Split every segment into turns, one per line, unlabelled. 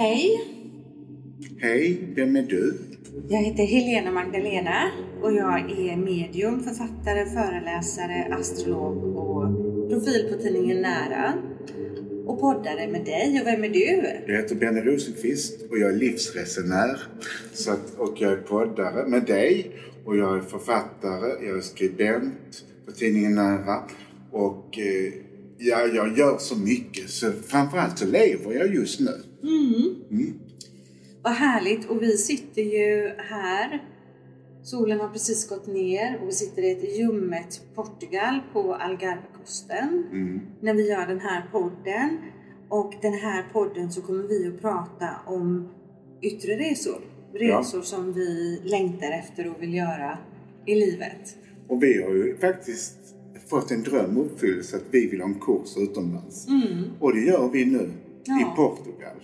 Hej,
Hej, vem är du?
jag heter Helena Magdalena och jag är medium, författare, föreläsare, astrolog och profil på tidningen Nära. Och poddare med dig. Och vem är du?
Jag heter Benny Rosenqvist och jag är livsresenär. Så att, och jag är poddare med dig. Och jag är författare, jag är skribent på tidningen Nära. Och eh, ja, jag gör så mycket. Så framförallt så lever jag just nu.
Vad härligt. Och vi sitter ju här. Solen har precis gått ner och vi sitter i ett ljummet Portugal på Algarvekusten. När vi gör den här podden. Och den här podden så kommer vi att prata om yttre resor. Resor som vi längtar efter och vill göra i livet.
Och vi har ju faktiskt fått en dröm uppfylld så att vi vill ha en kurs utomlands. Och det gör vi nu
Ja.
i Portugal.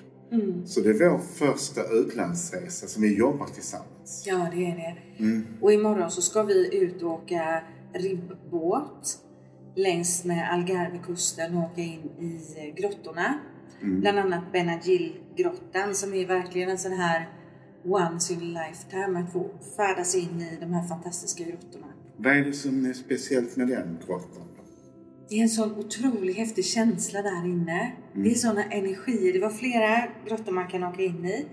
Så det är vår första utlandsresa som vi jobbar tillsammans.
Ja, det är det. Och imorgon så ska vi ut och åka ribbåt längs med Algarvekusten och åka in i grottorna. Bland annat Benagil-grottan som är verkligen en sån här once in a lifetime att få färdas in i de här fantastiska grottorna.
Vad är det som är speciellt med den grottan?
Det är en sån otroligt häftig känsla där inne. Det är såna energier. Det var flera grottor man kan åka in i.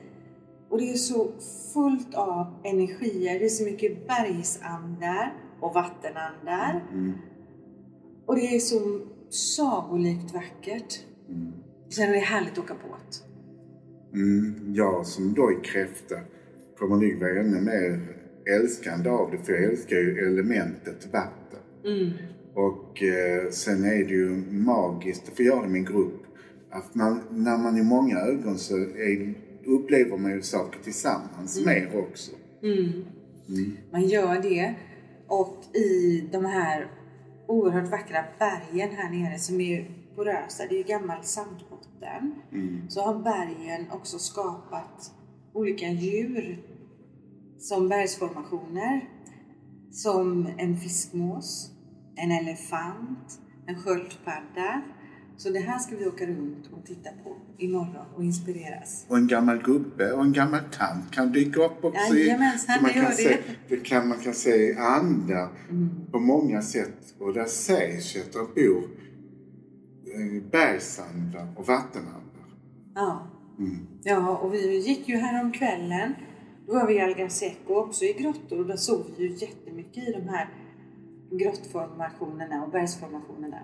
Och det är så fullt av energier. Det är så mycket bergsandar och vattenandar. Och det är så sagolikt vackert. Sen är det härligt att åka båt.
Mm, jag som då är kräfta kommer nog vara ännu mer älskande av det för jag älskar ju elementet vatten. Och eh, sen är det ju magiskt göra det med en grupp. Att man, när man är många ögon så är, upplever man ju saker tillsammans mer också.
Man gör det. Och i de här oerhört vackra bergen här nere som är porösa, det är ju gammal sandbotten. Så har bergen också skapat olika djur som bergsformationer. Som en fiskmås, en elefant, en sköldpadda. Så det här ska vi åka runt och titta på imorgon och inspireras.
Och en gammal gubbe och en gammal tant kan dyka upp också. i-
Jajamensan,
man kan
det.
se, det kan, man kan se andar på många sätt. Och där sägs ju att det bor eh, bergsandar och vattenandar.
Ja. Ja, och vi gick ju här om kvällen. Då var vi i Algarseco också i grottor och där såg vi ju jättemycket i de här grottformationerna och bergsformationerna.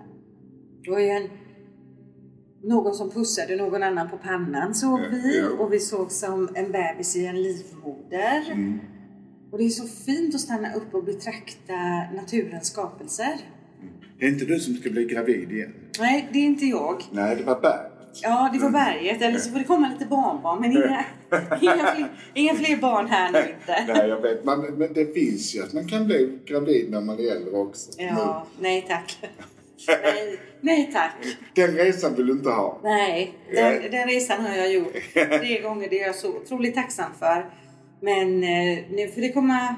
Det var ju en, någon som pussade någon annan på pannan såg vi och vi såg som en bebis i en livmoder. Och det är så fint att stanna upp och betrakta naturens skapelser.
Det är inte du som ska bli gravid igen?
Nej, det är inte jag.
Nej, det var berget.
Ja, det var berget. Eller så får det komma lite barnbarn. Men inga, inga, fler, inga fler barn här nu inte.
Nej, jag vet. Man, men det finns ju att man kan bli gravid när man är äldre också.
Ja, nej tack. Nej, nej tack.
Den resan vill du inte ha.
Nej, den, den resan har jag gjort tre gånger. Det är jag så otroligt tacksam för. Men eh, nu får det komma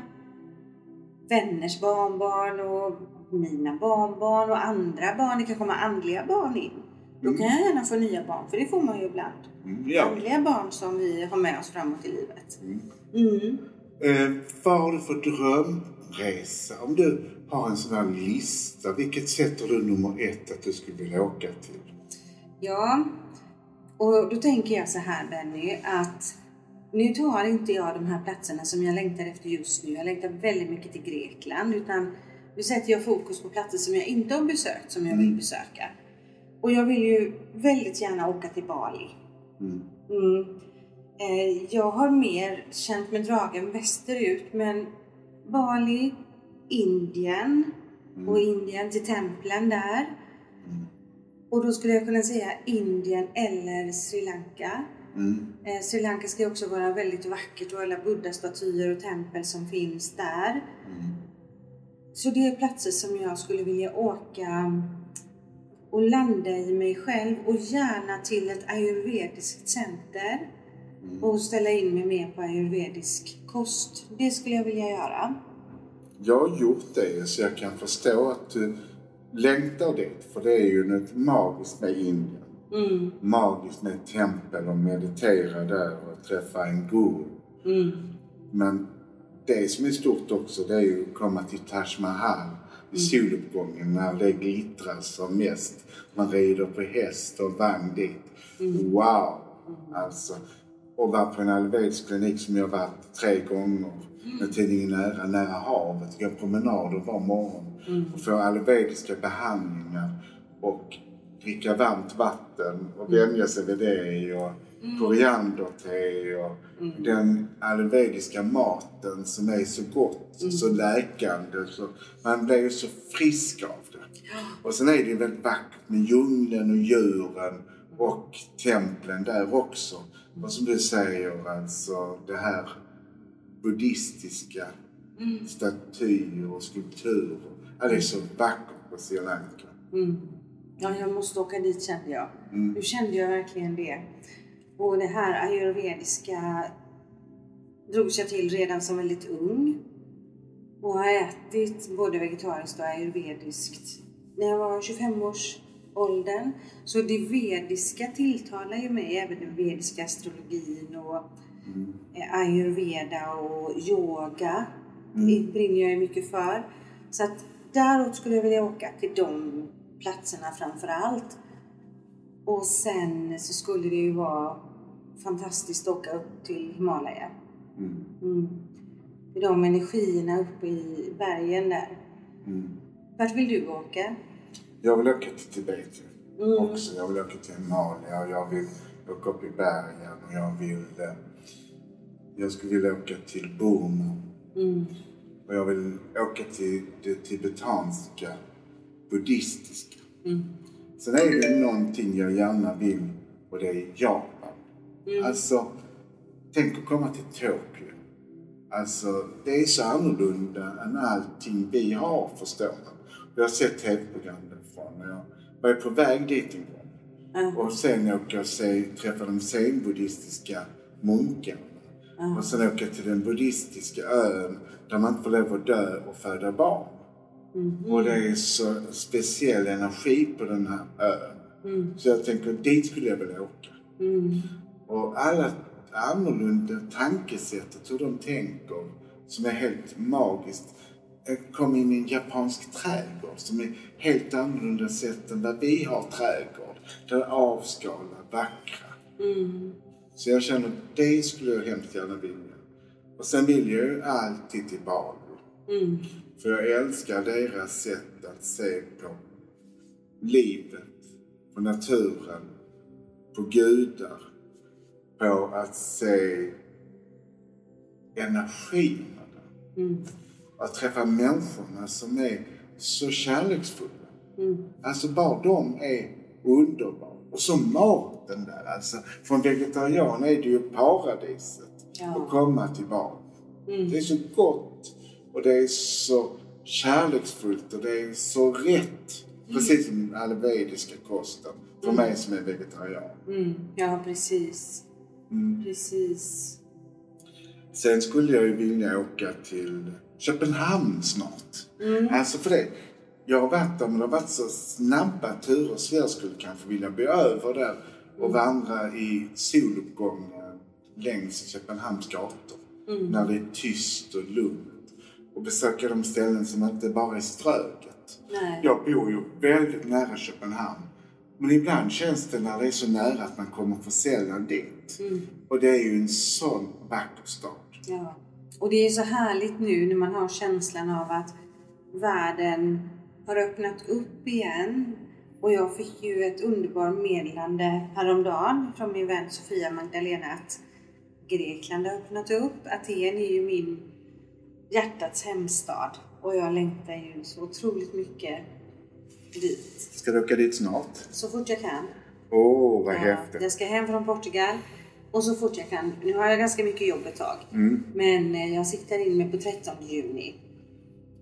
vänners barnbarn och mina barnbarn och andra barn. Det kan komma andliga barn in. Då kan jag gärna få nya barn, för det får man ju ibland.
Mm, ja.
Andliga barn som vi har med oss framåt i livet. Mm.
Eh, vad har du för drömresa? Om du har en sån här lista, vilket sätter du nummer ett att du skulle vilja åka till?
Ja, och då tänker jag så här Benny att nu tar inte jag de här platserna som jag längtar efter just nu. Jag längtar väldigt mycket till Grekland utan nu sätter jag fokus på platser som jag inte har besökt som jag vill besöka. Och jag vill ju väldigt gärna åka till Bali. Mm. Eh, jag har mer känt mig dragen västerut men Bali, Indien och Indien till templen där. Och då skulle jag kunna säga Indien eller Sri Lanka. Eh, Sri Lanka ska också vara väldigt vackert och alla buddha-statyer och tempel som finns där. Så det är platser som jag skulle vilja åka och landa i mig själv och gärna till ett ayurvediskt center. Och ställa in mig mer på ayurvedisk kost. Det skulle jag vilja göra.
Jag har gjort det så jag kan förstå att du längtar dit. För det är ju något magiskt med Indien. Mm. Magiskt med tempel och meditera där och träffa en guru. Mm. Men det som är stort också det är ju att komma till Taj Mahal soluppgången när det glittrar som mest. Man rider på häst och vagn dit. Mm. Wow! Alltså. Och vara på en klinik som jag varit tre gånger med tidningen Nära, nära havet. Gå promenader var morgon och få ayurvediska behandlingar och dricka varmt vatten och vänja sig vid det. Och mm. korianderte och mm. den ayurvediska maten som är så gott, mm. så läkande. Så man blir ju så frisk av det. Och sen är det ju väldigt vackert med djungeln och djuren och templen där också. Och som du säger, alltså det här buddhistiska mm. statyer och skulpturer. Ja, det är så vackert på Sri Lanka. Mm.
Ja, jag måste åka dit kände jag. Mm. Nu kände jag verkligen det. Och det här ayurvediska drogs jag till redan som väldigt ung. Och har ätit både vegetariskt och ayurvediskt när jag var 25 års åldern. Så det vediska tilltalar ju mig, även den vediska astrologin och mm. ayurveda och yoga. Mm. Det brinner jag mycket för. Så att däråt skulle jag vilja åka till de platserna framför allt. Och sen så skulle det ju vara fantastiskt att åka upp till Himalaya. Mm. Mm. De energierna uppe i bergen där. Mm. Vart vill du åka?
Jag vill åka till Tibet mm. också. Jag vill åka till Himalaya och jag vill åka upp i bergen och jag vill... Eh, jag skulle vilja åka till Burma. Mm. Och jag vill åka till det tibetanska buddhistiska. Mm. Sen är det någonting jag gärna vill och det är Japan. Mm. Alltså, tänk att komma till Tokyo. Alltså, det är så annorlunda än allting vi har, förstår man. Jag har sett tv-program därifrån och jag var på väg dit en gång. Mm. Och sen åka och se, träffa de zen-buddhistiska munkarna. Mm. Och sen åka till den buddhistiska ön där man inte får lov att dö och föda barn. Mm. Och det är så speciell energi på den här ön. Mm. Så jag tänker, dit skulle jag vilja åka. Och alla annorlunda tankesättet, hur de tänker, som är helt magiskt. Jag kom in i en japansk trädgård som är helt annorlunda sätt än vad vi har trädgård. Den är avskalad, vackra. Mm. Så jag känner, det skulle jag hemskt gärna vilja. Och sen vill jag ju alltid till Bali. Mm. För jag älskar deras sätt att se på livet, på naturen, på gudar, på att se energierna där. Mm. Att träffa människorna som är så kärleksfulla. Mm. Alltså bara de är underbara. Och så maten där alltså. För en vegetarian är det ju paradiset ja. att komma till mat. Mm. Det är så gott och det är så kärleksfullt och det är så rätt. Mm. Precis som den ayurvediska kosten. För mm. mig som är vegetarian.
Mm. Ja, precis. Mm. Precis.
Sen skulle jag ju vilja åka till Köpenhamn snart. Mm. Alltså för det. Jag har varit där men det har varit så snabba turer så jag skulle kanske vilja bli över där och mm. vandra i soluppgången längs Köpenhamns gator. Mm. När det är tyst och lugnt. Och besöka de ställen som inte bara är ströget. Nej. Jag bor ju väldigt nära Köpenhamn. Men ibland känns det när det är så nära att man kommer för sällan dit. Mm. Och det är ju en sån vacker stad.
Ja. Och det är så härligt nu när man har känslan av att världen har öppnat upp igen. Och jag fick ju ett underbart meddelande häromdagen från min vän Sofia Magdalena att Grekland har öppnat upp. Aten är ju min hjärtats hemstad och jag längtar ju så otroligt mycket dit.
Ska du åka dit snart?
Så fort jag kan.
Åh, oh, vad ja, häftigt.
Jag ska hem från Portugal och så fort jag kan. Nu har jag ganska mycket jobb ett tag. Mm. Men eh, jag siktar in mig på 13 juni.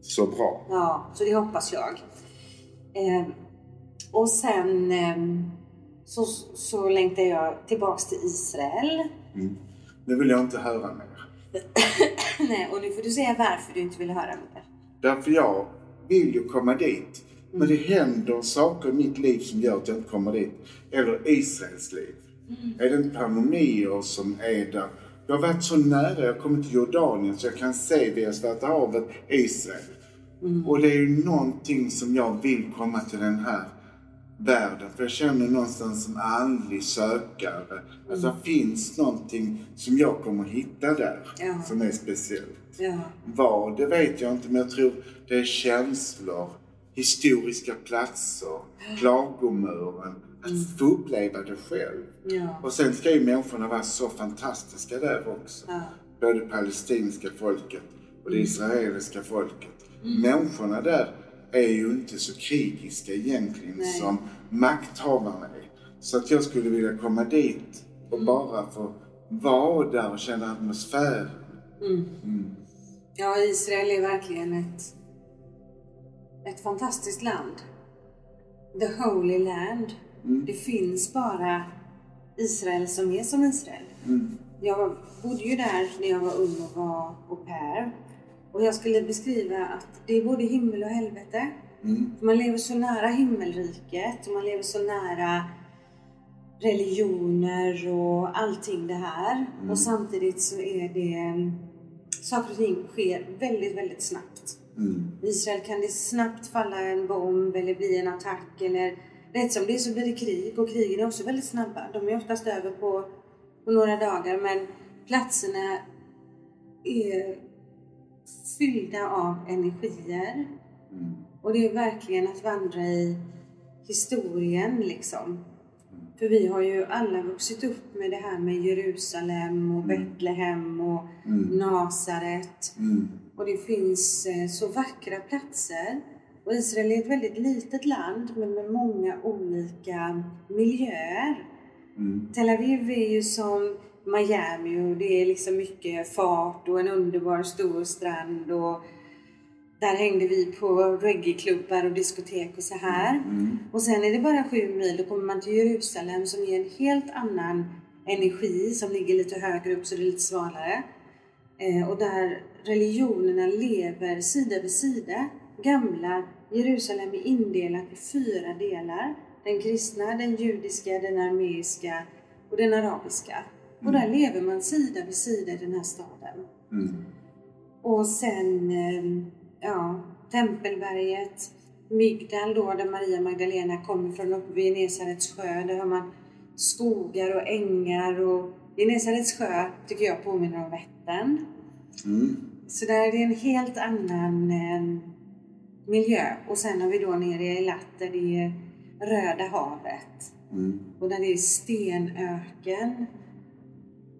Så bra.
Ja, så det hoppas jag. Eh, och sen eh, så, så längtar jag tillbaks till Israel. Mm.
Nu vill jag inte höra mer.
Nej, och nu får du säga varför du inte vill höra mer.
Därför jag vill ju komma dit Men det händer saker i mitt liv som gör att jag inte kommer dit. Eller Israels liv. Är det inte pandemier som är där? Jag har varit så nära, jag har kommit till Jordanien så jag kan se via Svarta havet Israel. Och det är ju någonting som jag vill komma till den här världen. För jag känner någonstans som andlig sökare. Alltså det finns någonting som jag kommer hitta där.
Ja.
Som är speciellt.
Ja.
Vad, det vet jag inte. Men jag tror det är känslor, historiska platser, klagomuren. Att få uppleva det själv.
Ja.
Och sen ska ju människorna vara så fantastiska där också.
Ja.
Både palestinska folket och det israeliska folket.
Mm.
Människorna där är ju inte så krigiska egentligen
Nej.
som makthavarna är. Så att jag skulle vilja komma dit och
Mm.
bara få vara där och känna atmosfären.
Ja, Israel är verkligen ett, ett fantastiskt land. The Holy Land. Det finns bara Israel som är som Israel. Jag bodde ju där när jag var ung och var au pair. Och jag skulle beskriva att det är både himmel och helvete. För Man lever så nära himmelriket och man lever så nära religioner och allting det här. Och samtidigt så är det saker och ting sker väldigt, väldigt snabbt. I Israel kan det snabbt falla en bomb eller bli en attack eller rätt som det är så blir det krig och krigen är också väldigt snabba. De är oftast över på, på några dagar men platserna är fyllda av energier. Och det är verkligen att vandra i historien liksom. För vi har ju alla vuxit upp med det här med Jerusalem och Betlehem och Nasaret. Och det finns eh, så vackra platser. Och Israel är ett väldigt litet land men med många olika miljöer. Tel Aviv är ju som Miami och det är liksom mycket fart och en underbar stor strand och där hängde vi på reggaeklubbar och diskotek och så här. Och sen är det bara sju mil, då kommer man till Jerusalem som ger en helt annan energi som ligger lite högre upp så det är lite svalare. Eh, och där religionerna lever sida vid sida. Gamla Jerusalem är indelat i fyra delar. Den kristna, den judiska, den armeiska och den arabiska. Och där lever man sida vid sida i den här staden. Och sen, eh, ja, Tempelberget, Migdal då, där Maria Magdalena kommer från uppe vid Genesarets sjö. Där har man skogar och ängar och Genesarets sjö tycker jag påminner om Vättern. Så där är det en helt annan eh, miljö. Och sen har vi då nere i Eilat där det är Röda havet. Och där det är stenöken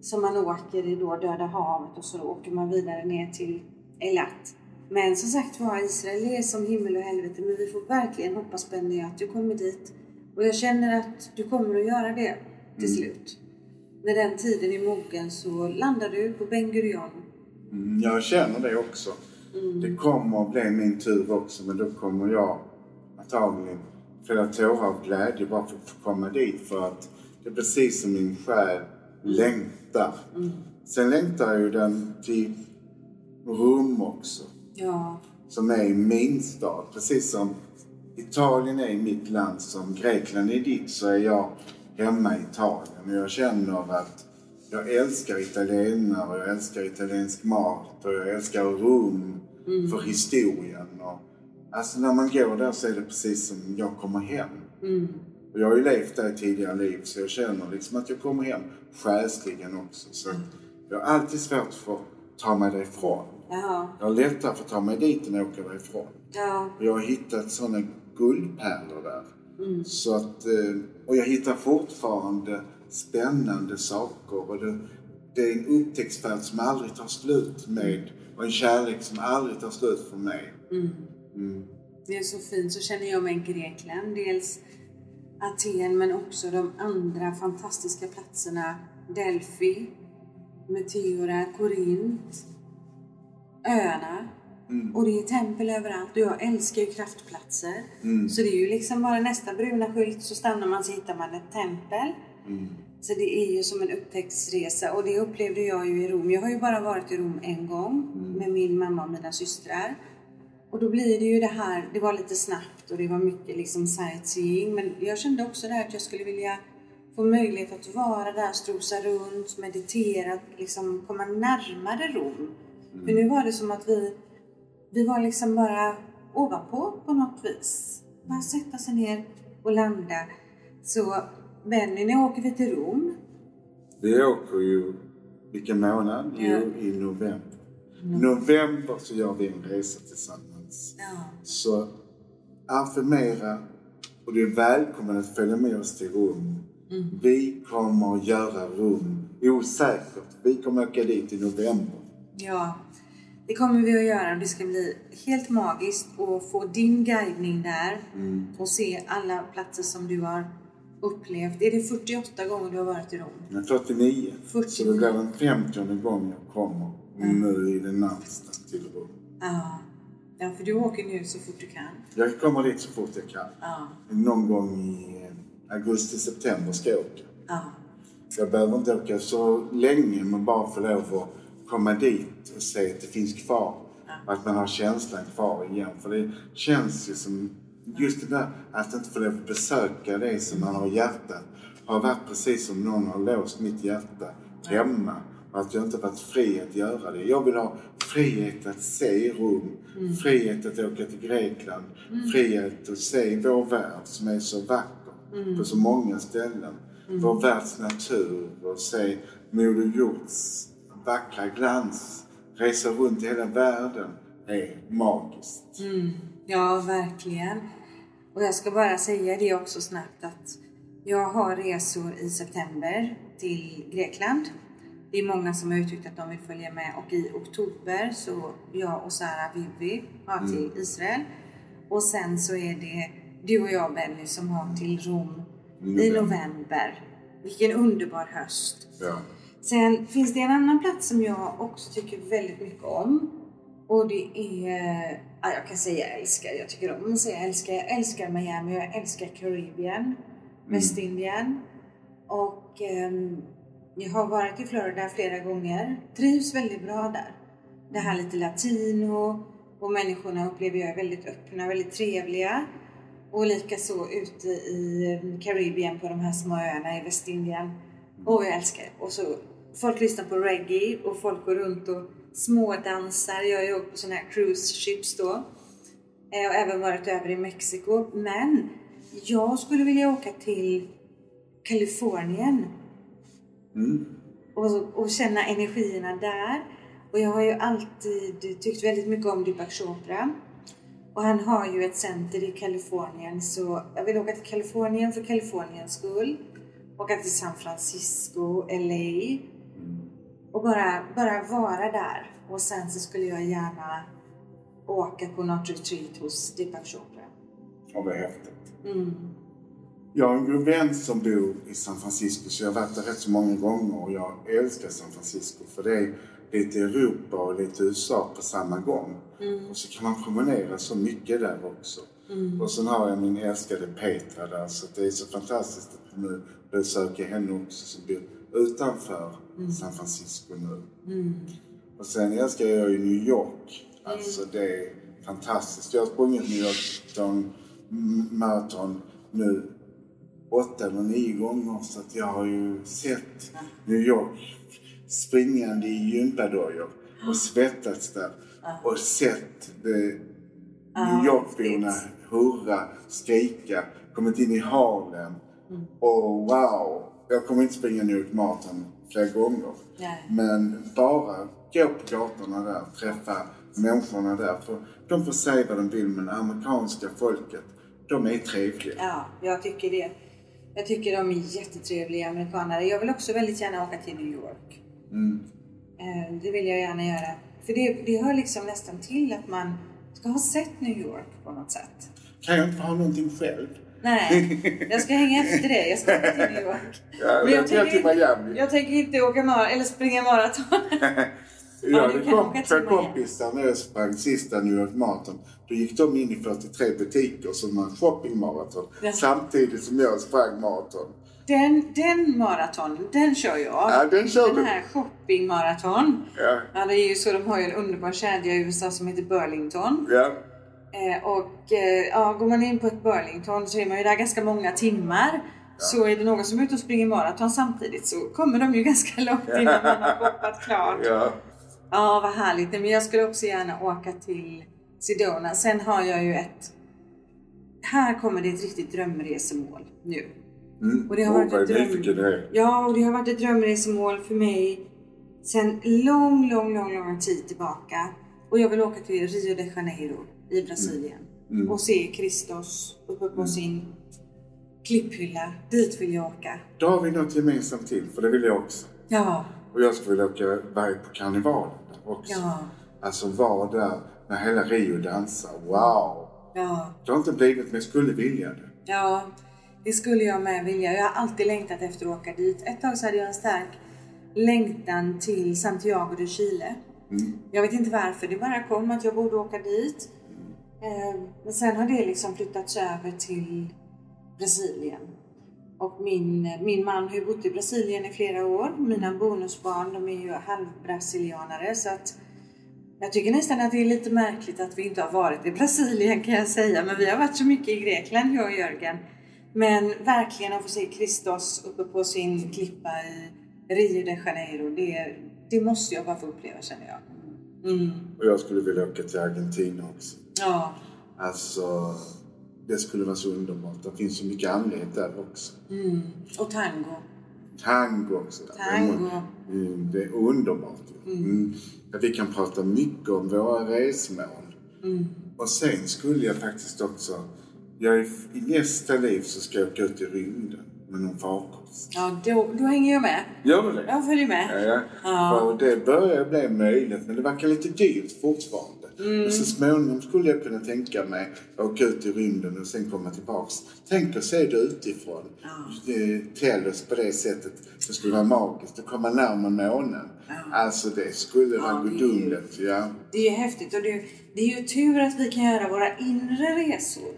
som man åker i då Döda havet och så åker man vidare ner till Eilat. Men som sagt var, Israel är som himmel och helvete men vi får verkligen hoppas Benny att du kommer dit. Och jag känner att du kommer att göra det till slut. När den tiden är mogen så landar du på Ben Gurion.
Mm, Jag känner det också. Det kommer att bli min tur också men då kommer jag antagligen fälla tårar av glädje bara för att få komma dit för att det är precis som min själ längtar. Sen längtar ju den till Rom också
Ja,
som är min stad. Precis som Italien är mitt land, som Grekland är ditt, så är jag hemma i Italien. Och jag känner att jag älskar italienare, och jag älskar italiensk mat och jag älskar Rom för historien. Och, alltså när man går där så är det precis som jag kommer hem. Och jag har ju levt där i tidigare liv så jag känner liksom att jag kommer hem själsligen också. Så jag har alltid svårt för att ta mig därifrån.
jaha,
Jag har lättare för att ta mig dit än att åka därifrån.
ja,
Och jag har hittat sådana guldpärlor där. Så att, eh, och jag hittar fortfarande spännande saker. Och det, det är en upptäcktsfärd som aldrig tar slut med och en kärlek som aldrig tar slut för mig.
det är så fint. Så känner jag i Grekland. Dels Aten men också de andra fantastiska platserna. Delphi, Meteora, Korint, öarna. Och det är tempel överallt och jag älskar ju kraftplatser. Så det är ju liksom bara nästa bruna skylt så stannar man så hittar man ett tempel. Så det är ju som en upptäcktsresa och det upplevde jag ju i Rom. Jag har ju bara varit i Rom en gång med min mamma och mina systrar. Och då blir det ju det här, det var lite snabbt och det var mycket liksom sightseeing. Men jag kände också där att jag skulle vilja få möjlighet att vara där, strosa runt, meditera, liksom komma närmare Rom. Mm. För nu var det som att vi, vi var liksom bara ovanpå på något vis. Bara sätta sig ner och landa. Så Benny, när åker vi till Rom?
Vi åker ju, vilken månad? Ja. Jo, i november. Mm. november så gör vi en resa tillsammans. Ja. Så affirmera och du är välkommen att följa med oss till Rom. Mm. Vi kommer att göra Rom osäkert. Vi kommer att åka dit i november.
Ja, det kommer vi att göra och det ska bli helt magiskt att få din guidning där mm. och se alla platser som du har upplevt. Är det 48 gånger du har varit i Rom?
49. 49. Så det blir den 50 gången jag kommer mm. nu i den närmsta till Rom.
Ja. ja, för du åker nu så fort du kan.
Jag kommer dit så fort jag kan. Ja. Någon gång i eh, augusti, september ska jag åka. Ja. Jag behöver inte åka så länge men bara få lov att komma dit och se att det finns kvar. Ja. Att man har känslan kvar igen. För det känns ju som just det där att inte få lov att besöka det som man har i hjärtat har varit precis som någon har låst mitt hjärta hemma. Och att jag inte varit fri att göra det. Jag vill ha frihet att se Rom, mm. frihet att åka till Grekland, mm. frihet att se vår värld som är så vacker mm. på så många ställen. Mm. Vår världs natur och se Moder Jords vackra glans. Resa runt i hela världen är magiskt.
Mm. Ja, verkligen. Och jag ska bara säga det också snabbt att jag har resor i september till Grekland. Det är många som har uttryckt att de vill följa med och i oktober så jag och Sara Vivi har till mm. Israel. Och sen så är det du och jag Benny som har till Rom november. i november. Vilken underbar höst. Ja. Sen finns det en annan plats som jag också tycker väldigt mycket om. Och det är, ja, jag kan säga älskar, jag tycker om att säga älskar. Jag älskar Miami, jag älskar Karibien, mm. Västindien. Och um, jag har varit i Florida flera gånger. Trivs väldigt bra där. Det här lite latino och människorna upplever jag är väldigt öppna, väldigt trevliga. Och likaså ute i Karibien på de här små öarna i Västindien. Och jag älskar. Och så folk lyssnar på reggae och folk går runt och smådansar. Jag har ju åkt på sådana här cruise ships då. Eh, och även varit över i Mexiko. Men jag skulle vilja åka till Kalifornien. Mm. Och, och känna energierna där. Och jag har ju alltid tyckt väldigt mycket om Deepak Chopra. Och han har ju ett center i Kalifornien så jag vill åka till Kalifornien för Kaliforniens skull. Åka till San Francisco, LA. Och bara, bara vara där. Och sen så skulle jag gärna åka på något retreat hos Deepak Chopra.
Ja, det är häftigt. Mm. Jag har en god vän som bor i San Francisco så jag har varit där rätt så många gånger och jag älskar San Francisco för det är lite Europa och lite USA på samma gång. Mm. Och så kan man promenera så mycket där också. Mm. Och sen har jag min älskade Petra där så det är så fantastiskt att nu besöka henne också som bor utanför mm. San Francisco nu. Mm. Och sen älskar jag ju New York. Alltså det är fantastiskt. Jag har sprungit New York maraton nu åtta eller nio gånger så att jag har ju sett New York springande i gympadojor och svettats där och sett New Yorkborna hurra, skrika, kommit in i Harlem mm. och wow, jag kommer inte springa New York Marathon flera gånger. Nej. Men bara gå på gatorna där, träffa människorna där. För de får säga vad de vill men amerikanska folket, de är trevliga.
Ja, jag tycker det. Jag tycker de är jättetrevliga amerikanare. Jag vill också väldigt gärna åka till New York. Mm. Eh, det vill jag gärna göra. För det, det hör liksom nästan till att man ska ha sett New York på något sätt.
Kan jag inte ha någonting själv?
Nej, jag ska hänga efter dig. Jag ska åka till New York.
Ja, Men jag, tänker, till Miami.
jag tänker inte åka mar eller springa maraton.
Ja, det kom två kompisar när jag sprang sista New York Marathon. Då gick de in i 43 butiker som en shoppingmaraton. Ja. Samtidigt som jag sprang maraton.
Den, den maraton, den kör jag.
Ja, den kör
den
du.
här shoppingmaraton. Ja. ja. det är ju så, de har ju en underbar kedja i USA som heter Burlington. Ja. Eh, och eh, ja, går man in på ett Burlington så är man ju där ganska många timmar. Så är det någon som är ute och springer maraton samtidigt så kommer de ju ganska långt innan man har shoppat klart.
Ja.
Ja, vad härligt. Men jag skulle också gärna åka till Sedona. Sen har jag ju ett... Här kommer det ett riktigt drömresemål nu.
Mm.
Och det har
Åh,
varit ett dröm... Ja, och det har varit ett drömresemål för mig sen lång, lång, lång, lång tid tillbaka. Och jag vill åka till Rio de Janeiro i Brasilien
Mm.
och se Kristus uppe på sin klipphylla. Dit vill jag åka.
Då har vi något gemensamt till, för det vill jag också.
Ja,
Och jag skulle vilja åka iväg på karnevalen också.
ja,
Alltså vara där när hela Rio dansar. Wow!
ja.
Det har inte blivit, men jag skulle vilja det.
Ja, det skulle jag med vilja. Jag har alltid längtat efter att åka dit. Ett tag så hade jag en stark längtan till Santiago de Chile.
Mm.
Jag vet inte varför, det bara kom att jag borde åka dit. Eh, Men sen har det liksom flyttats över till Brasilien. Och min, min man har ju bott i Brasilien i flera år. Mina bonusbarn de är ju halvbrasilianare så att jag tycker nästan att det är lite märkligt att vi inte har varit i Brasilien kan jag säga. Men vi har varit så mycket i Grekland jag och Jörgen. Men verkligen att få se Kristus uppe på sin klippa i Rio de Janeiro. Det, det måste jag bara få uppleva känner jag. Mm.
Och jag skulle vilja åka till Argentina också.
Ja.
Alltså, det skulle vara så underbart. Det finns så mycket andlighet där också.
Mm. Och tango.
Tango också.
Tango.
Mm, det är underbart. Mm. Ja, Vi kan prata mycket om våra resmål.
Mm.
Och sen skulle jag faktiskt också... Jag är, I nästa liv så ska jag åka ut i rymden med någon farkost.
Ja, då, då hänger jag med.
Gör du det?
Jag följer med.
Ja, ja.
Ja.
Det börjar bli möjligt, men det verkar lite dyrt fortfarande.
Mm.
Men så småningom skulle jag kunna tänka mig att åka ut i rymden och sen komma tillbaks. Tänk att se det utifrån. Ja. Tellus på det sättet. Det skulle vara magiskt att komma närmare månen. Alltså det skulle vara
Ja,
gudomligt. Ja.
Det är häftigt och det, det är ju tur att vi kan göra våra inre resor.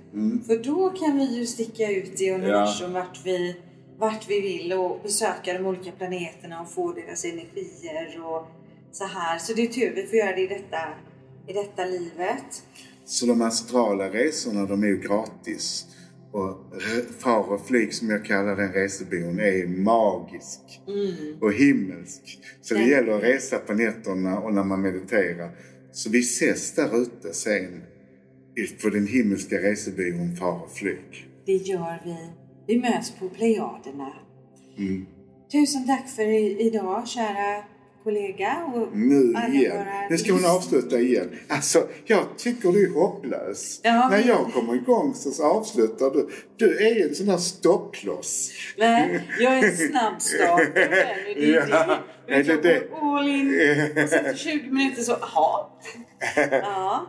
För då kan vi ju sticka ut i universum vart, vi, vart vi vill och besöka de olika planeterna och få deras energier och så här. Så det är tur vi får göra det i detta, i detta livet.
Så de astrala resorna de är ju gratis. Och far och flyg som jag kallar den resebyrån är magisk. Och himmelsk. Så det
Mm.
gäller att resa på nätterna och när man mediterar. Så vi ses där ute sen på den himmelska resebyrån Far och flyg.
Det gör vi. Vi möts på Plejaderna.
Mm.
Tusen tack för idag kära kollega. Och
Nu igen. Nu ska hon avsluta igen. Alltså, jag tycker du är hopplös.
Ja,
När jag kommer igång så avslutar du. Du är en sån där stoppkloss.
Nej, jag är en snabbstartare. Det är
Ja,
det.
är det
all in och sen efter 20 minuter så, jaha. Ja.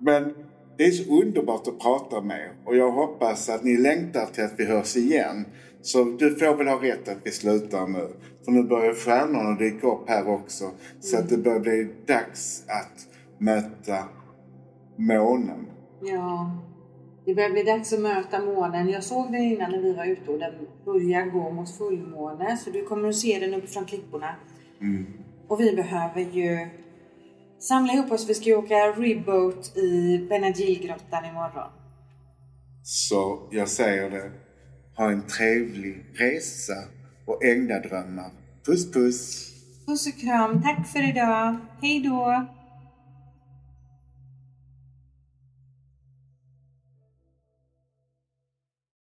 Men det är så underbart att prata med och jag hoppas att ni längtar till att vi hörs igen. Så du får väl ha rätt att vi slutar nu. För nu börjar stjärnorna dyka upp här också. Så att det börjar bli dags att möta månen.
ja. Det börjar bli dags att möta månen. Jag såg den innan när vi var ute och den börjar gå mot fullmåne. Så du kommer att se den uppifrån klipporna. Och vi behöver ju samla ihop oss. Vi ska åka ribboat i Benadjilgrottan imorgon.
Så jag säger det. Ha en trevlig resa och ängladrömmar. Puss puss!
Puss och kram. Tack för idag. Hej då.